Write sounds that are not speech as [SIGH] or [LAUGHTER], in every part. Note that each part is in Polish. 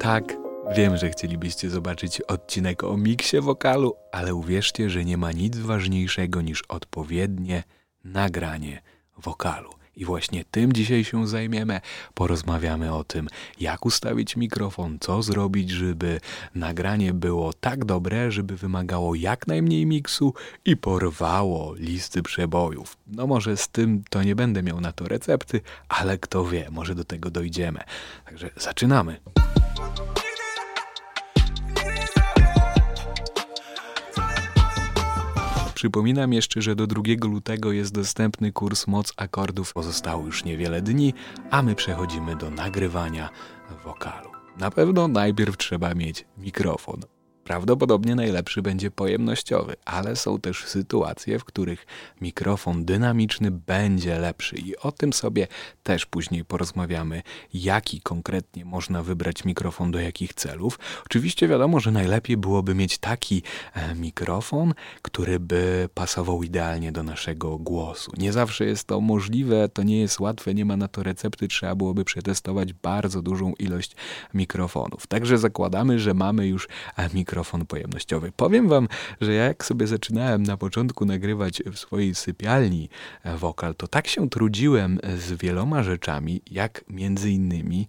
Tak, wiem, że chcielibyście zobaczyć odcinek o miksie wokalu, ale uwierzcie, że nie ma nic ważniejszego niż odpowiednie nagranie wokalu. I właśnie tym dzisiaj się zajmiemy. Porozmawiamy o tym, jak ustawić mikrofon, co zrobić, żeby nagranie było tak dobre, żeby wymagało jak najmniej miksu i porwało listy przebojów. No może z tym to nie będę miał na to recepty, ale kto wie, może do tego dojdziemy. Także zaczynamy. Przypominam jeszcze, że do 2 lutego jest dostępny kurs Moc Akordów. Pozostało już niewiele dni, a my przechodzimy do nagrywania wokalu. Na pewno najpierw trzeba mieć mikrofon. Prawdopodobnie najlepszy będzie pojemnościowy, ale są też sytuacje, w których mikrofon dynamiczny będzie lepszy i o tym sobie też później porozmawiamy, jaki konkretnie można wybrać mikrofon do jakich celów. Oczywiście wiadomo, że najlepiej byłoby mieć taki e, mikrofon, który by pasował idealnie do naszego głosu. Nie zawsze jest to możliwe, to nie jest łatwe, nie ma na to recepty, trzeba byłoby przetestować bardzo dużą ilość mikrofonów. Także zakładamy, że mamy już e, mikrofon mikrofon pojemnościowy. Powiem wam, że ja jak sobie zaczynałem na początku nagrywać w swojej sypialni e, wokal, to tak się trudziłem z wieloma rzeczami, jak między innymi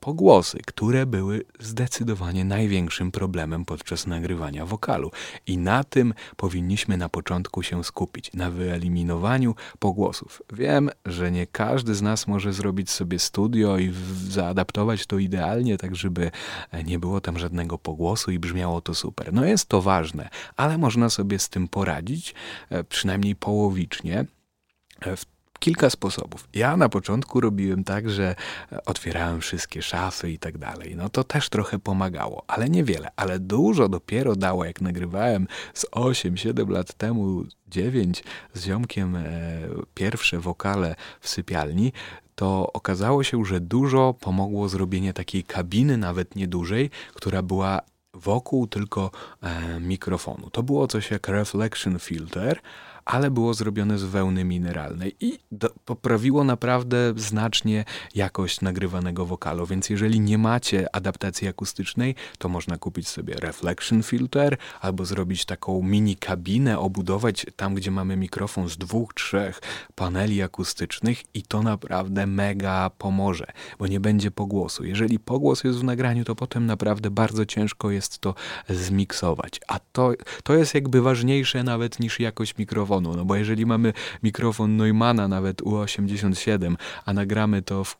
pogłosy, które były zdecydowanie największym problemem podczas nagrywania wokalu. I na tym powinniśmy na początku się skupić, na wyeliminowaniu pogłosów. Wiem, że nie każdy z nas może zrobić sobie studio i zaadaptować to idealnie, tak żeby e, nie było tam żadnego pogłosu i brzmiało to super. No jest to ważne, ale można sobie z tym poradzić, e, przynajmniej połowicznie w kilka sposobów. Ja na początku robiłem tak, że e, otwierałem wszystkie szafy i tak dalej. No to też trochę pomagało, ale niewiele. Ale dużo dopiero dało, jak nagrywałem z 8-7 lat temu, 9 z ziomkiem e, pierwsze wokale w sypialni, to okazało się, że dużo pomogło zrobienie takiej kabiny, nawet niedużej, która była wokół tylko e, mikrofonu. To było coś jak reflection filter, ale było zrobione z wełny mineralnej i do, poprawiło naprawdę znacznie jakość nagrywanego wokalu. Więc jeżeli nie macie adaptacji akustycznej, to można kupić sobie reflection filter albo zrobić taką mini kabinę, obudować tam, gdzie mamy mikrofon z dwóch, trzech paneli akustycznych i to naprawdę mega pomoże, bo nie będzie pogłosu. Jeżeli pogłos jest w nagraniu, to potem naprawdę bardzo ciężko jest to zmiksować. A to, to jest jakby ważniejsze nawet niż jakość mikrofonu mikrofonu, no bo jeżeli mamy mikrofon Neumana nawet U87, a nagramy to w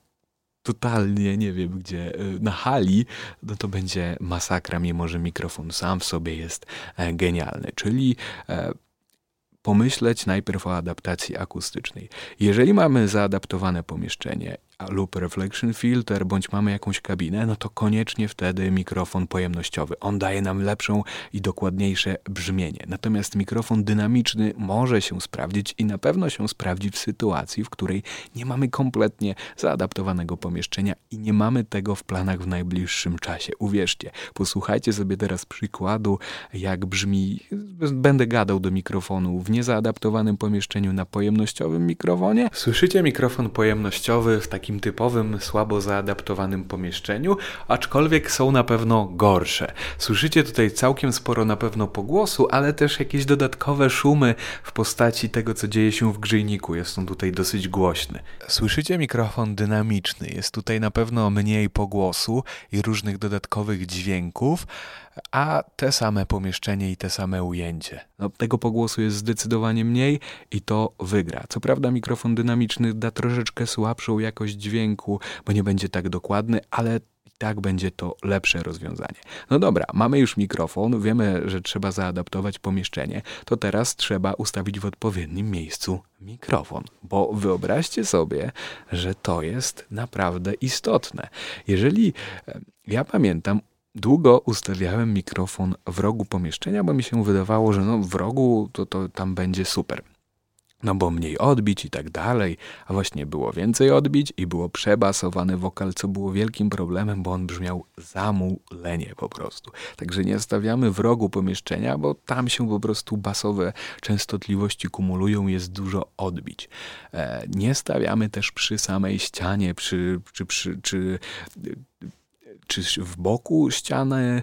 totalnie nie wiem gdzie, y, na hali, no to będzie masakra, mimo że mikrofon sam w sobie jest e, genialny. Czyli e, pomyśleć najpierw o adaptacji akustycznej. Jeżeli mamy zaadaptowane pomieszczenie lub reflection filter, bądź mamy jakąś kabinę, no to koniecznie wtedy mikrofon pojemnościowy. On daje nam lepszą i dokładniejsze brzmienie. Natomiast mikrofon dynamiczny może się sprawdzić i na pewno się sprawdzi w sytuacji, w której nie mamy kompletnie zaadaptowanego pomieszczenia i nie mamy tego w planach w najbliższym czasie. Uwierzcie, posłuchajcie sobie teraz przykładu, jak brzmi, będę gadał do mikrofonu w niezaadaptowanym pomieszczeniu na pojemnościowym mikrofonie. Słyszycie mikrofon pojemnościowy w takim takim typowym, słabo zaadaptowanym pomieszczeniu, aczkolwiek są na pewno gorsze. Słyszycie tutaj całkiem sporo na pewno pogłosu, ale też jakieś dodatkowe szumy w postaci tego, co dzieje się w grzejniku. Jest on tutaj dosyć głośny. Słyszycie mikrofon dynamiczny. Jest tutaj na pewno mniej pogłosu i różnych dodatkowych dźwięków, a te same pomieszczenie i te same ujęcie. No, tego pogłosu jest zdecydowanie mniej i to wygra. Co prawda mikrofon dynamiczny da troszeczkę słabszą jakość dźwięku, bo nie będzie tak dokładny, ale i tak będzie to lepsze rozwiązanie. No dobra, mamy już mikrofon, wiemy, że trzeba zaadaptować pomieszczenie, to teraz trzeba ustawić w odpowiednim miejscu mikrofon, bo wyobraźcie sobie, że to jest naprawdę istotne. Jeżeli e, ja pamiętam, Długo ustawiałem mikrofon w rogu pomieszczenia, bo mi się wydawało, że no w rogu to, to tam będzie super. No bo mniej odbić i tak dalej, a właśnie było więcej odbić i było przebasowany wokal, co było wielkim problemem, bo on brzmiał zamulenie po prostu. Także nie stawiamy w rogu pomieszczenia, bo tam się po prostu basowe częstotliwości kumulują, jest dużo odbić. E, nie stawiamy też przy samej ścianie, przy, czy, przy, czy czy w boku ściany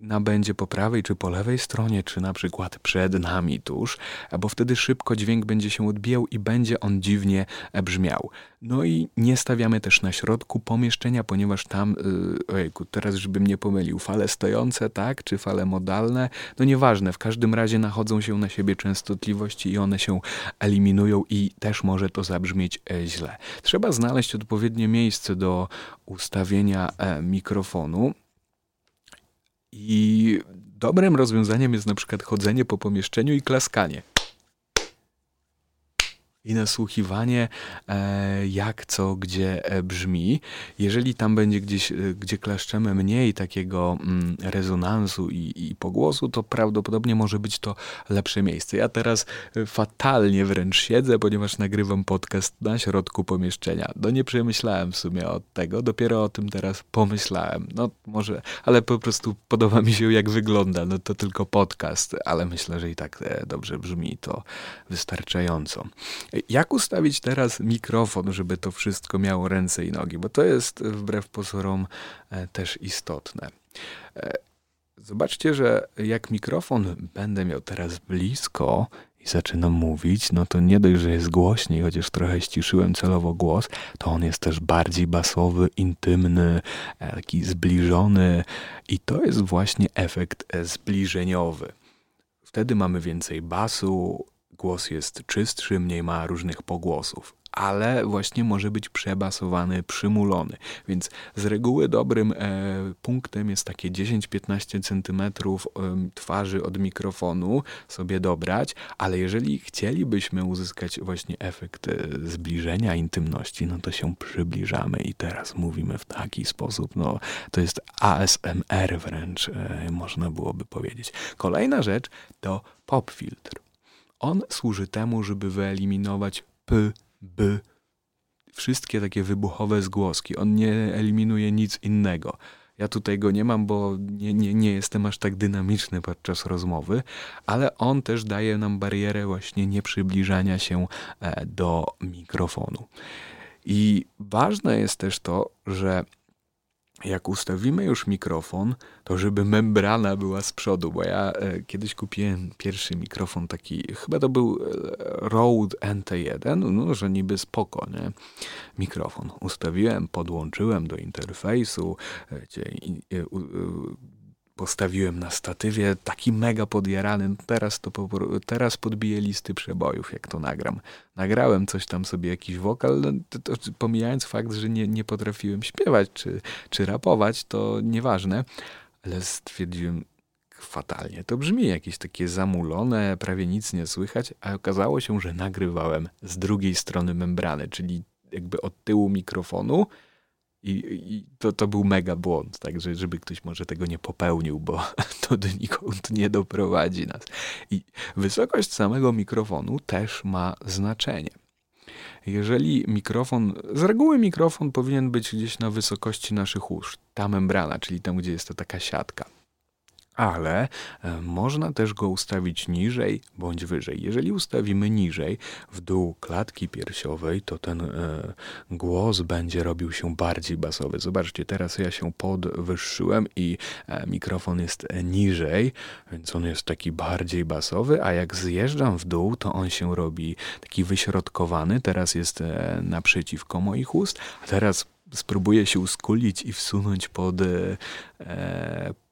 na będzie po prawej czy po lewej stronie, czy na przykład przed nami tuż, bo wtedy szybko dźwięk będzie się odbijał i będzie on dziwnie brzmiał. No i nie stawiamy też na środku pomieszczenia, ponieważ tam, yy, ojejku, teraz żebym nie pomylił, fale stojące, tak, czy fale modalne, no nieważne, w każdym razie nachodzą się na siebie częstotliwości i one się eliminują i też może to zabrzmieć e, źle. Trzeba znaleźć odpowiednie miejsce do ustawienia e, mikrofonu. I dobrym rozwiązaniem jest na przykład chodzenie po pomieszczeniu i klaskanie i nasłuchiwanie, e, jak co gdzie e, brzmi. Jeżeli tam będzie gdzieś, e, gdzie klaszczemy mniej takiego mm, rezonansu i, i pogłosu, to prawdopodobnie może być to lepsze miejsce. Ja teraz fatalnie wręcz siedzę, ponieważ nagrywam podcast na środku pomieszczenia. No nie przemyślałem w sumie od tego, dopiero o tym teraz pomyślałem. No może, ale po prostu podoba mi się jak wygląda. No to tylko podcast, ale myślę, że i tak dobrze brzmi to wystarczająco. Jak ustawić teraz mikrofon, żeby to wszystko miało ręce i nogi? Bo to jest wbrew pozorom e, też istotne. E, zobaczcie, że jak mikrofon będę miał teraz blisko i zaczynam mówić, no to nie dość, że jest głośniej, chociaż trochę ściszyłem celowo głos, to on jest też bardziej basowy, intymny, e, taki zbliżony i to jest właśnie efekt zbliżeniowy. Wtedy mamy więcej basu, głos jest czystszy, mniej ma różnych pogłosów, ale właśnie może być przebasowany, przymulony. Więc z reguły dobrym e, punktem jest takie 10-15 cm e, twarzy od mikrofonu sobie dobrać, ale jeżeli chcielibyśmy uzyskać właśnie efekt e, zbliżenia intymności, no to się przybliżamy i teraz mówimy w taki sposób, no to jest ASMR wręcz, e, można byłoby powiedzieć. Kolejna rzecz to pop filtr. On służy temu, żeby wyeliminować p, b, wszystkie takie wybuchowe zgłoski. On nie eliminuje nic innego. Ja tutaj go nie mam, bo nie, nie, nie jestem aż tak dynamiczny podczas rozmowy, ale on też daje nam barierę właśnie nieprzybliżania się e, do mikrofonu. I ważne jest też to, że jak ustawimy już mikrofon, to żeby membrana była z przodu, bo ja e, kiedyś kupiłem pierwszy mikrofon taki, chyba to był e, Rode NT1, no, że niby spoko, nie? Mikrofon ustawiłem, podłączyłem do interfejsu, e, postawiłem na statywie, taki mega podjarany. No teraz, to teraz podbiję listy przebojów, jak to nagram. Nagrałem coś tam sobie, jakiś wokal, no, to, to, pomijając fakt, że nie, nie potrafiłem śpiewać czy, czy rapować, to nieważne, ale stwierdziłem, fatalnie. To brzmi jakieś takie zamulone, prawie nic nie słychać, a okazało się, że nagrywałem z drugiej strony membrany, czyli jakby od tyłu mikrofonu i, I, to, to był mega błąd, także żeby ktoś może tego nie popełnił, bo [LAUGHS] to donikąd nie doprowadzi nas. I wysokość samego mikrofonu też ma znaczenie. Jeżeli mikrofon, z reguły mikrofon powinien być gdzieś na wysokości naszych usz, ta membrana, czyli tam, gdzie jest to taka siatka ale e, można też go ustawić niżej bądź wyżej. Jeżeli ustawimy niżej, w dół klatki piersiowej, to ten e, głos będzie robił się bardziej basowy. Zobaczcie, teraz ja się podwyższyłem i e, mikrofon jest niżej, więc on jest taki bardziej basowy, a jak zjeżdżam w dół, to on się robi taki wyśrodkowany. Teraz jest naprzeciwko moich ust, a teraz spróbuję się uskulić i wsunąć pod, e,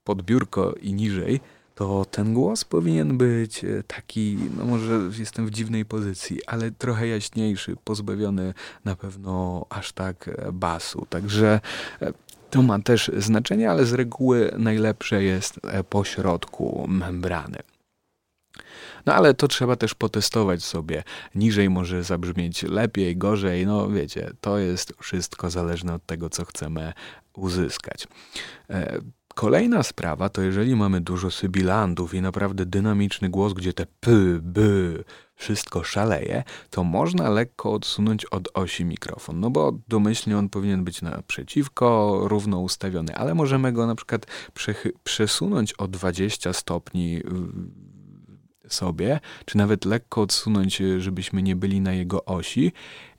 pod biurko i niżej, to ten głos powinien być e, taki, no może jestem w dziwnej pozycji, ale trochę jaśniejszy, pozbawiony na pewno aż tak e, basu. Także e, to ma też znaczenie, ale z reguły najlepsze jest po środku membrany. No ale to trzeba też potestować sobie. Niżej może zabrzmieć lepiej, gorzej. No wiecie, to jest wszystko zależne od tego, co chcemy uzyskać. Kolejna sprawa to jeżeli mamy dużo sybilandów i naprawdę dynamiczny głos, gdzie te p, b, wszystko szaleje, to można lekko odsunąć od osi mikrofon, no bo domyślnie on powinien być naprzeciwko, równo ustawiony, ale możemy go na przykład przesunąć o 20 stopni sobie, czy nawet lekko odsunąć, żebyśmy nie byli na jego osi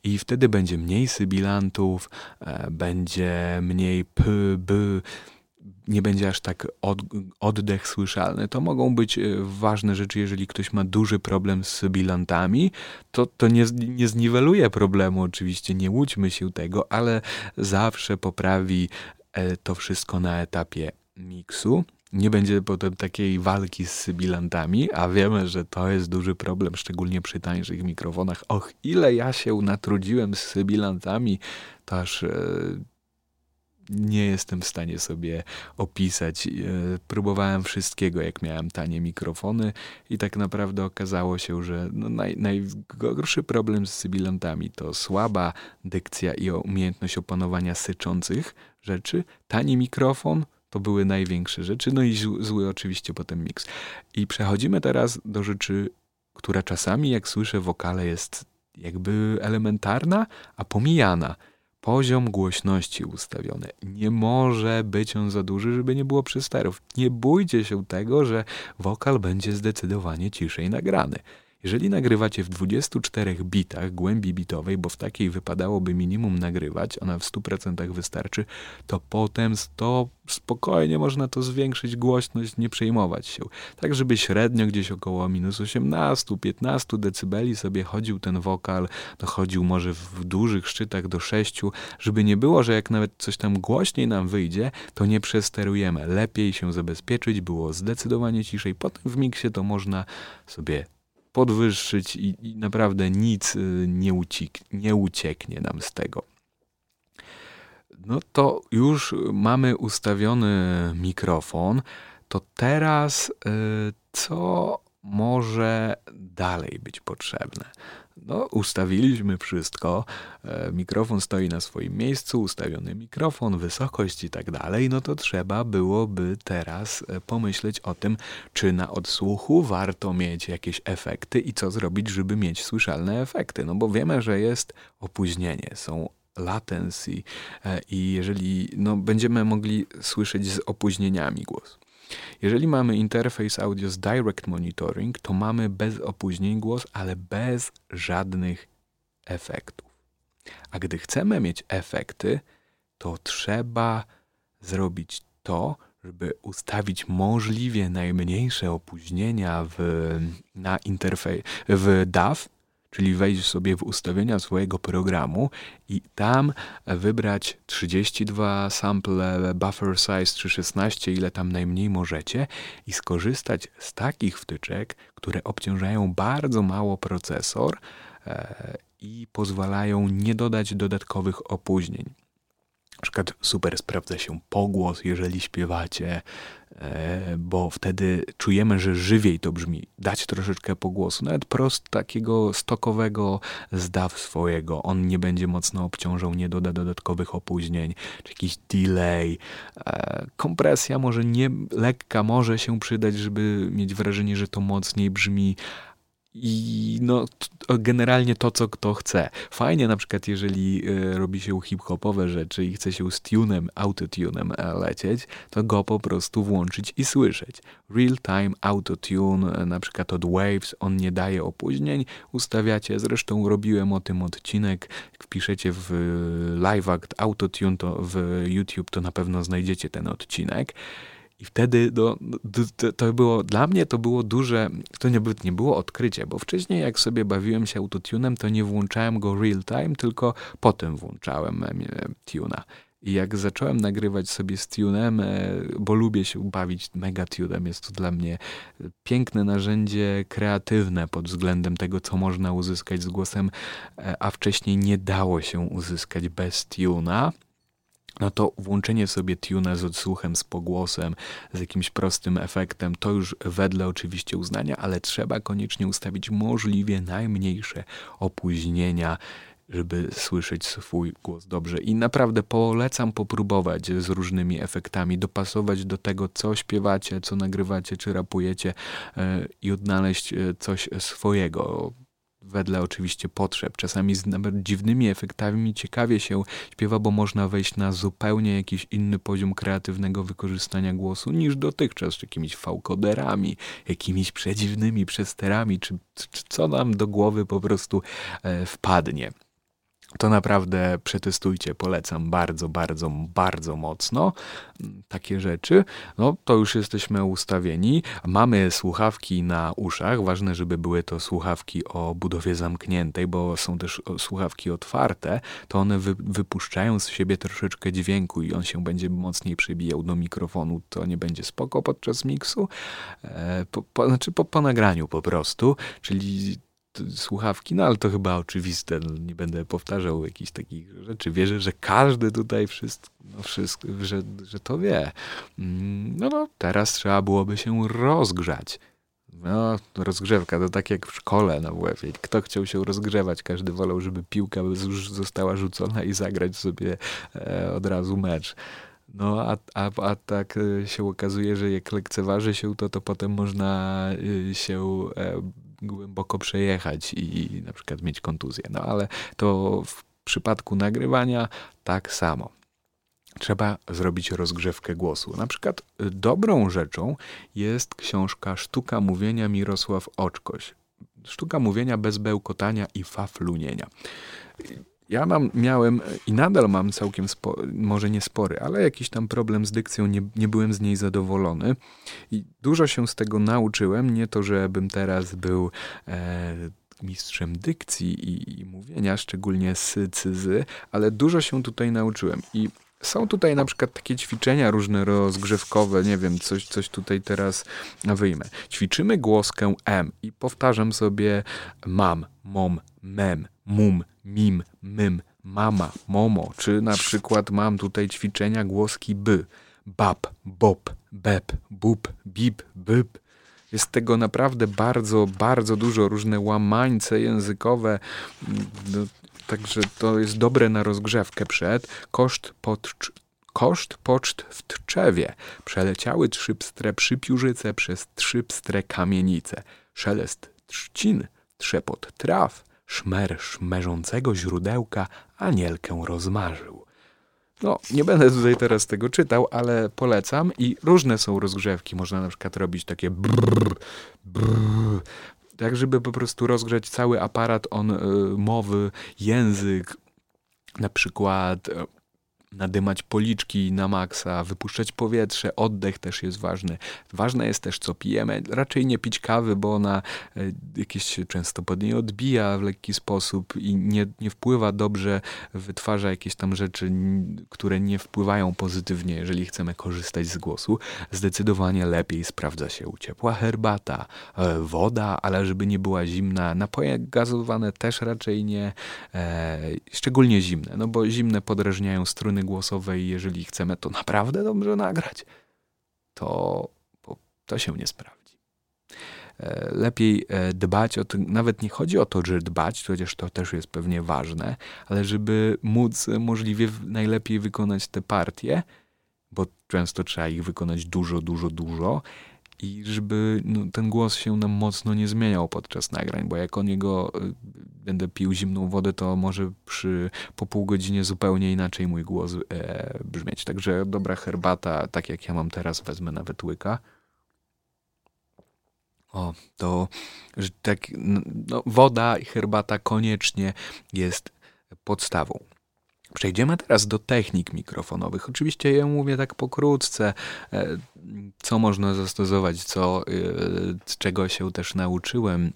i wtedy będzie mniej sybilantów, e, będzie mniej p, b, nie będzie aż tak od, oddech słyszalny. To mogą być e, ważne rzeczy, jeżeli ktoś ma duży problem z bilantami, to, to nie, nie zniweluje problemu, oczywiście, nie łudźmy się tego, ale zawsze poprawi e, to wszystko na etapie miksu. Nie będzie potem takiej walki z sybilantami, a wiemy, że to jest duży problem, szczególnie przy tańszych mikrofonach. Och, ile ja się natrudziłem z sybilantami, to aż e, nie jestem w stanie sobie opisać. E, próbowałem wszystkiego, jak miałem tanie mikrofony, i tak naprawdę okazało się, że no naj, najgorszy problem z sybilantami to słaba dykcja i umiejętność opanowania syczących rzeczy, tani mikrofon. To były największe rzeczy, no i zły oczywiście potem miks. I przechodzimy teraz do rzeczy, która czasami, jak słyszę wokale, jest jakby elementarna, a pomijana poziom głośności ustawiony. Nie może być on za duży, żeby nie było przysterów. Nie bójcie się tego, że wokal będzie zdecydowanie ciszej nagrany. Jeżeli nagrywacie w 24 bitach głębi bitowej, bo w takiej wypadałoby minimum nagrywać, ona w 100% wystarczy, to potem to spokojnie można to zwiększyć głośność, nie przejmować się. Tak, żeby średnio gdzieś około minus 18-15 decybeli sobie chodził ten wokal, dochodził może w dużych szczytach do 6, żeby nie było, że jak nawet coś tam głośniej nam wyjdzie, to nie przesterujemy. Lepiej się zabezpieczyć, było zdecydowanie ciszej. Potem w miksie to można sobie podwyższyć i, i naprawdę nic y, nie, uciek, nie ucieknie nam z tego. No to już mamy ustawiony mikrofon. To teraz y, co może dalej być potrzebne? No, ustawiliśmy wszystko, e, mikrofon stoi na swoim miejscu, ustawiony mikrofon, wysokość i tak dalej, no to trzeba byłoby teraz e, pomyśleć o tym, czy na odsłuchu warto mieć jakieś efekty i co zrobić, żeby mieć słyszalne efekty. No bo wiemy, że jest opóźnienie, są latency e, i jeżeli no, będziemy mogli słyszeć z opóźnieniami głos. Jeżeli mamy interfejs audio z Direct Monitoring, to mamy bez opóźnień głos, ale bez żadnych efektów. A gdy chcemy mieć efekty, to trzeba zrobić to, żeby ustawić możliwie najmniejsze opóźnienia w, na interfejs w DAW, czyli wejść sobie w ustawienia swojego programu i tam wybrać 32 sample, buffer size 316, ile tam najmniej możecie i skorzystać z takich wtyczek, które obciążają bardzo mało procesor e, i pozwalają nie dodać dodatkowych opóźnień. Na przykład super sprawdza się pogłos, jeżeli śpiewacie, bo wtedy czujemy, że żywiej to brzmi. Dać troszeczkę pogłosu, nawet prost takiego stokowego zdaw swojego. On nie będzie mocno obciążał, nie doda dodatkowych opóźnień, czy jakiś delay. E, kompresja może nie lekka może się przydać, żeby mieć wrażenie, że to mocniej brzmi, i no, generalnie to, co kto chce. Fajnie na przykład, jeżeli y, robi się hip-hopowe rzeczy i chce się z tunem, autotunem e, lecieć, to go po prostu włączyć i słyszeć. Real-time autotune, e, na przykład od Waves, on nie daje opóźnień, ustawiacie, zresztą robiłem o tym odcinek, wpiszecie w Live Act Autotune to w YouTube, to na pewno znajdziecie ten odcinek. I wtedy no, to, to, było, dla mnie to było duże, to nie, nie było odkrycie, bo wcześniej jak sobie bawiłem się autotunem, to nie włączałem go real time, tylko potem włączałem e, tuna. I jak zacząłem nagrywać sobie z tunem, e, bo lubię się bawić megatunem, jest to dla mnie piękne narzędzie kreatywne pod względem tego, co można uzyskać z głosem, e, a wcześniej nie dało się uzyskać bez tuna no to włączenie sobie tuna z odsłuchem, z pogłosem, z jakimś prostym efektem, to już wedle oczywiście uznania, ale trzeba koniecznie ustawić możliwie najmniejsze opóźnienia, żeby słyszeć swój głos dobrze. I naprawdę polecam popróbować z różnymi efektami, dopasować do tego, co śpiewacie, co nagrywacie, czy rapujecie yy, i odnaleźć e, coś swojego wedle oczywiście potrzeb. Czasami z nawet dziwnymi efektami ciekawie się śpiewa, bo można wejść na zupełnie jakiś inny poziom kreatywnego wykorzystania głosu niż dotychczas, czy jakimiś fałkoderami, jakimiś przedziwnymi przesterami, czy, czy co nam do głowy po prostu e, wpadnie. To naprawdę przetestujcie, polecam bardzo, bardzo, bardzo mocno takie rzeczy. No to już jesteśmy ustawieni. Mamy słuchawki na uszach. Ważne, żeby były to słuchawki o budowie zamkniętej, bo są też słuchawki otwarte. To one wy, wypuszczają z siebie troszeczkę dźwięku i on się będzie mocniej przebijał do mikrofonu. To nie będzie spoko podczas miksu. E, po, po, znaczy po, po nagraniu po prostu. Czyli słuchawki, no ale to chyba oczywiste, no, nie będę powtarzał jakichś takich rzeczy. Wierzę, że każdy tutaj wszystko, no wszystko że, że to wie. Mm, no, no, teraz trzeba byłoby się rozgrzać. No, rozgrzewka to tak jak w szkole na wf Kto chciał się rozgrzewać? Każdy wolał, żeby piłka została rzucona i zagrać sobie e, od razu mecz. No, a, a, a tak e, się okazuje, że jak lekceważy się to, to potem można e, się e, głęboko przejechać i na przykład mieć kontuzję. No ale to w przypadku nagrywania tak samo. Trzeba zrobić rozgrzewkę głosu. Na przykład y, dobrą rzeczą jest książka Sztuka mówienia Mirosław Oczkoś. Sztuka mówienia bez bełkotania i faflunienia. Ja mam, miałem i nadal mam całkiem, spo, może nie spory, ale jakiś tam problem z dykcją, nie, nie byłem z niej zadowolony i dużo się z tego nauczyłem. Nie to, żebym teraz był e, mistrzem dykcji i, i mówienia, szczególnie z cyzy, ale dużo się tutaj nauczyłem i są tutaj na przykład takie ćwiczenia różne rozgrzewkowe, nie wiem, coś, coś tutaj teraz wyjmę. Ćwiczymy głoskę M i powtarzam sobie mam, mom, mem, mum, mim, mym, mama, momo, czy na przykład mam tutaj ćwiczenia głoski by, bab, bob, beb, bub, bib, byb. Jest tego naprawdę bardzo, bardzo dużo, różne łamańce językowe. No, także to jest dobre na rozgrzewkę przed. Koszt pod koszt poczt w Tczewie. Przeleciały trzy pstre przypiórzyce przez trzy pstre kamienice. Szelest trzcin, trzepot traw, szmer szmerzącego źródełka anielkę rozmarzył. No, nie będę tutaj teraz tego czytał, ale polecam i różne są rozgrzewki. Można na przykład robić takie brrr, brrr, tak żeby po prostu rozgrzać cały aparat on y, mowy, język, na przykład y, nadymać policzki na maksa, wypuszczać powietrze, oddech też jest ważny. Ważne jest też, co pijemy. Raczej nie pić kawy, bo ona e, jakieś często pod niej odbija w lekki sposób i nie, nie wpływa dobrze, wytwarza jakieś tam rzeczy, które nie wpływają pozytywnie, jeżeli chcemy korzystać z głosu. Zdecydowanie lepiej sprawdza się ciepła herbata, e, woda, ale żeby nie była zimna. Napoje gazowane też raczej nie, e, szczególnie zimne, no bo zimne podrażniają struny głosowej, jeżeli chcemy to naprawdę dobrze nagrać, to, to się nie sprawdzi. E, lepiej e, dbać o to, nawet nie chodzi o to, że dbać, chociaż to też jest pewnie ważne, ale żeby móc możliwie najlepiej wykonać te partie, bo często trzeba ich wykonać dużo, dużo, dużo i żeby no, ten głos się nam mocno nie zmieniał podczas nagrań, bo jak o niego y, będę pił zimną wodę, to może przy, po pół godzinie zupełnie inaczej mój głos e, brzmieć. Także dobra herbata, tak jak ja mam teraz, wezmę nawet łyka. O, to że tak, no, woda i herbata koniecznie jest podstawą. Przejdziemy teraz do technik mikrofonowych. Oczywiście ja mówię tak pokrótce, e, co można zastosować, co, e, czego się też nauczyłem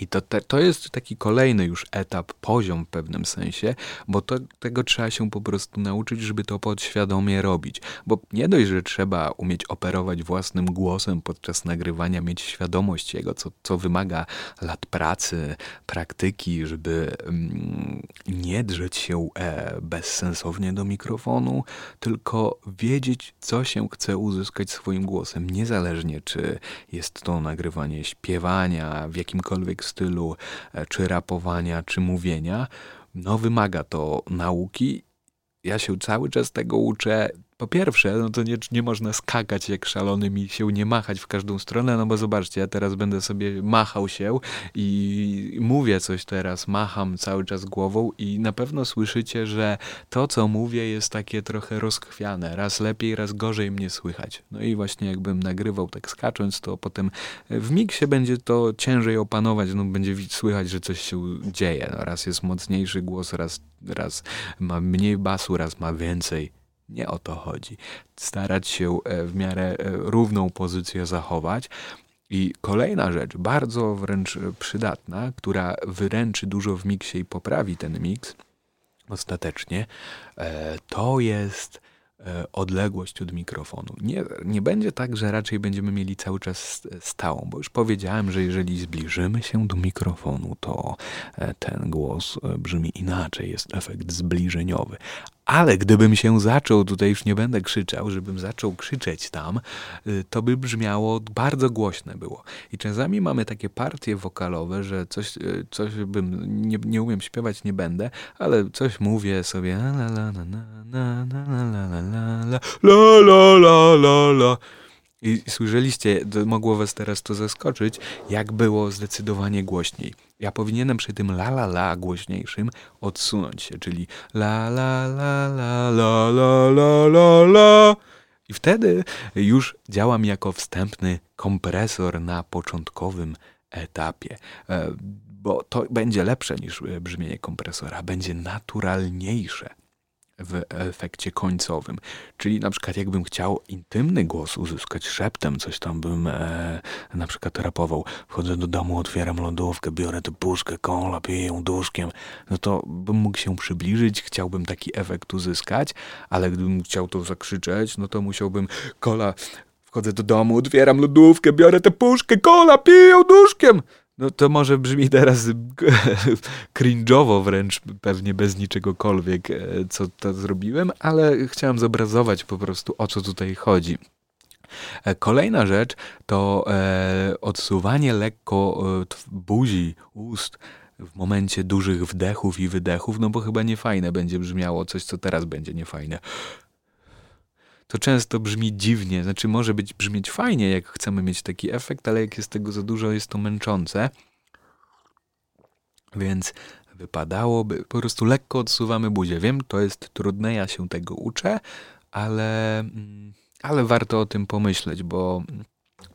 i to, te, to jest taki kolejny już etap, poziom w pewnym sensie, bo to, tego trzeba się po prostu nauczyć, żeby to podświadomie robić. Bo nie dość, że trzeba umieć operować własnym głosem podczas nagrywania, mieć świadomość jego, co, co wymaga lat pracy, praktyki, żeby mm, nie drzeć się e, bezsensownie do mikrofonu, tylko wiedzieć, co się chce uzyskać swoim głosem, niezależnie czy jest to nagrywanie śpiewania w jakimkolwiek stylu, e, czy rapowania, czy mówienia, no wymaga to nauki. Ja się cały czas tego uczę. Po pierwsze, no to nie, nie można skakać jak szalony mi się nie machać w każdą stronę, no bo zobaczcie, ja teraz będę sobie machał się i mówię coś teraz, macham cały czas głową i na pewno słyszycie, że to, co mówię, jest takie trochę rozchwiane. Raz lepiej, raz gorzej mnie słychać. No i właśnie jakbym nagrywał tak skacząc, to potem w miksie będzie to ciężej opanować, no będzie słychać, że coś się dzieje. No raz jest mocniejszy głos, raz, raz ma mniej basu, raz ma więcej. Nie o to chodzi. Starać się e, w miarę e, równą pozycję zachować. I kolejna rzecz, bardzo wręcz przydatna, która wyręczy dużo w miksie i poprawi ten miks ostatecznie, e, to jest odległość od mikrofonu. Nie, nie będzie tak, że raczej będziemy mieli cały czas stałą, bo już powiedziałem, że jeżeli zbliżymy się do mikrofonu, to ten głos brzmi inaczej, jest efekt zbliżeniowy. Ale gdybym się zaczął, tutaj już nie będę krzyczał, żebym zaczął krzyczeć tam, y, to by brzmiało bardzo głośne było. I czasami mamy takie partie wokalowe, że coś, y, coś bym, nie, nie umiem śpiewać, nie będę, ale coś mówię sobie i słyszeliście, mogło was teraz to zaskoczyć, jak było zdecydowanie głośniej. Ja powinienem przy tym la la la głośniejszym odsunąć się, czyli la la la la la la la la la. I wtedy już działam jako wstępny kompresor na początkowym etapie, bo to będzie lepsze niż brzmienie kompresora, będzie naturalniejsze w efekcie końcowym. Czyli na przykład jakbym chciał intymny głos uzyskać szeptem, coś tam bym e, na przykład rapował. Wchodzę do domu, otwieram lodówkę, biorę tę puszkę, kola, piję ją duszkiem. No to bym mógł się przybliżyć, chciałbym taki efekt uzyskać, ale gdybym chciał to zakrzyczeć, no to musiałbym kola, wchodzę do domu, otwieram lodówkę, biorę tę puszkę, kola, piję ją duszkiem. No to może brzmi teraz [LAUGHS] cringe'owo wręcz, pewnie bez niczegokolwiek, e, co to zrobiłem, ale chciałem zobrazować po prostu o co tutaj chodzi. E, kolejna rzecz to e, odsuwanie lekko buzi, ust w momencie dużych wdechów i wydechów, no bo chyba niefajne będzie brzmiało coś, co teraz będzie niefajne to często brzmi dziwnie. Znaczy, może być brzmieć fajnie, jak chcemy mieć taki efekt, ale jak jest tego za dużo, jest to męczące. Więc wypadałoby, po prostu lekko odsuwamy buzię. Wiem, to jest trudne, ja się tego uczę, ale, mm, ale warto o tym pomyśleć, bo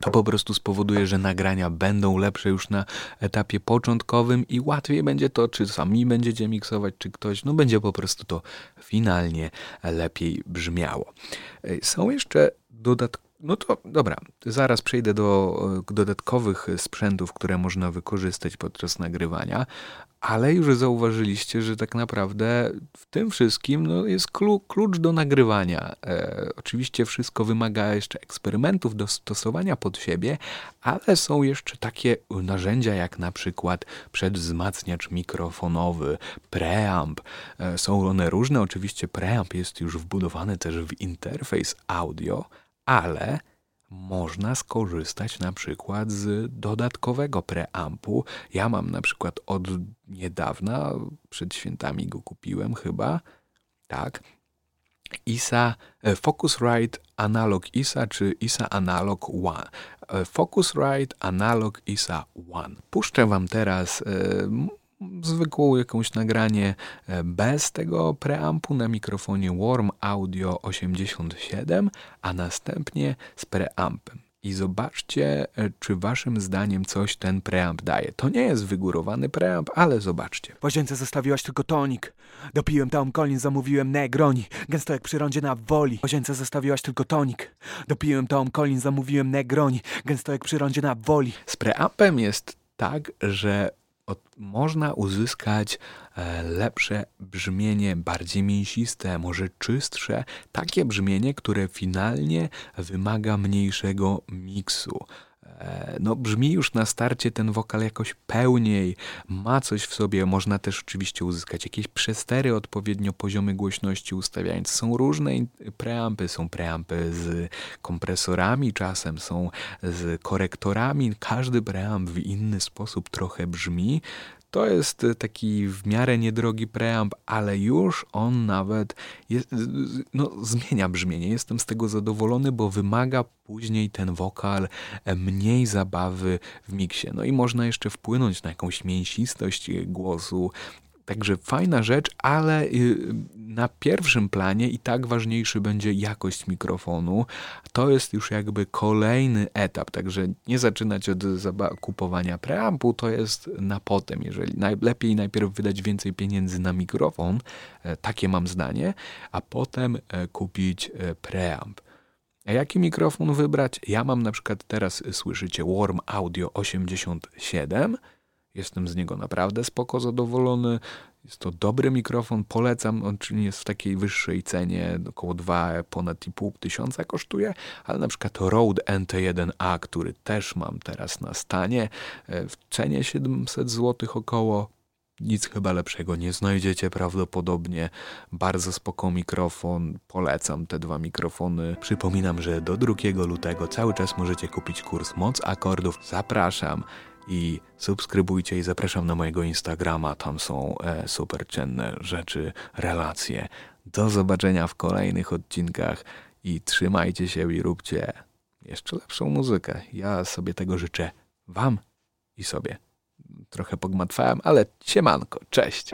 to po prostu spowoduje, że nagrania będą lepsze już na etapie początkowym i łatwiej będzie to, czy sami będziecie miksować, czy ktoś, no będzie po prostu to finalnie lepiej brzmiało. Są jeszcze dodatkowe no to dobra, zaraz przejdę do dodatkowych sprzętów, które można wykorzystać podczas nagrywania, ale już zauważyliście, że tak naprawdę w tym wszystkim no, jest klucz do nagrywania. E, oczywiście wszystko wymaga jeszcze eksperymentów, dostosowania pod siebie, ale są jeszcze takie narzędzia jak na przykład przedwzmacniacz mikrofonowy, preamp. E, są one różne, oczywiście preamp jest już wbudowany też w interfejs audio, ale można skorzystać na przykład z dodatkowego preampu. Ja mam na przykład od niedawna, przed świętami go kupiłem chyba, tak, ISA e, Focusrite Analog ISA czy ISA Analog One. E, Focusrite Analog ISA One. Puszczę Wam teraz e, zwykłą jakąś nagranie e, bez tego preampu na mikrofonie Warm Audio 87, a następnie z preampem. I zobaczcie, e, czy waszym zdaniem coś ten preamp daje. To nie jest wygórowany preamp, ale zobaczcie. W łazience zostawiłaś tylko tonik. Dopiłem Tom Collins, zamówiłem Negroni. Gęsto jak przy rondzie na woli. W łazience zostawiłaś tylko tonik. Dopiłem Tom Collins, zamówiłem Negroni. Gęsto jak przy rondzie na woli. Z preampem jest tak, że od, można uzyskać e, lepsze brzmienie, bardziej mięsiste, może czystsze, takie brzmienie, które finalnie wymaga mniejszego miksu. E, no, brzmi już na starcie ten wokal jakoś pełniej, ma coś w sobie. Można też oczywiście uzyskać jakieś przestery, odpowiednio poziomy głośności ustawiając. Są różne preampy, są preampy z kompresorami, czasem są z korektorami. Każdy preamp w inny sposób trochę brzmi. To jest y, taki w miarę niedrogi preamp, ale już on nawet jest, no, zmienia brzmienie. Jestem z tego zadowolony, bo wymaga później ten wokal e, mniej zabawy w miksie. No i można jeszcze wpłynąć na jakąś mięsistość głosu, Także fajna rzecz, ale y, na pierwszym planie i tak ważniejszy będzie jakość mikrofonu. To jest już jakby kolejny etap, także nie zaczynać od kupowania preampu, to jest na potem. Jeżeli najlepiej najpierw wydać więcej pieniędzy na mikrofon, e, takie mam zdanie, a potem e, kupić e, preamp. A jaki mikrofon wybrać? Ja mam na przykład teraz, słyszycie, Warm Audio 87 Jestem z niego naprawdę spoko zadowolony. Jest to dobry mikrofon, polecam, on czyli jest w takiej wyższej cenie, około 2, ponad i pół tysiąca kosztuje, ale na przykład Rode NT1A, który też mam teraz na stanie, e, w cenie 700 zł około, nic chyba lepszego nie znajdziecie prawdopodobnie. Bardzo spoko mikrofon, polecam te dwa mikrofony. Przypominam, że do 2 lutego cały czas możecie kupić kurs Moc Akordów. Zapraszam i subskrybujcie i zapraszam na mojego Instagrama, tam są e, super cenne rzeczy, relacje. Do zobaczenia w kolejnych odcinkach i trzymajcie się i róbcie jeszcze lepszą muzykę. Ja sobie tego życzę Wam i sobie. Trochę pogmatwałem, ale siemanko, cześć!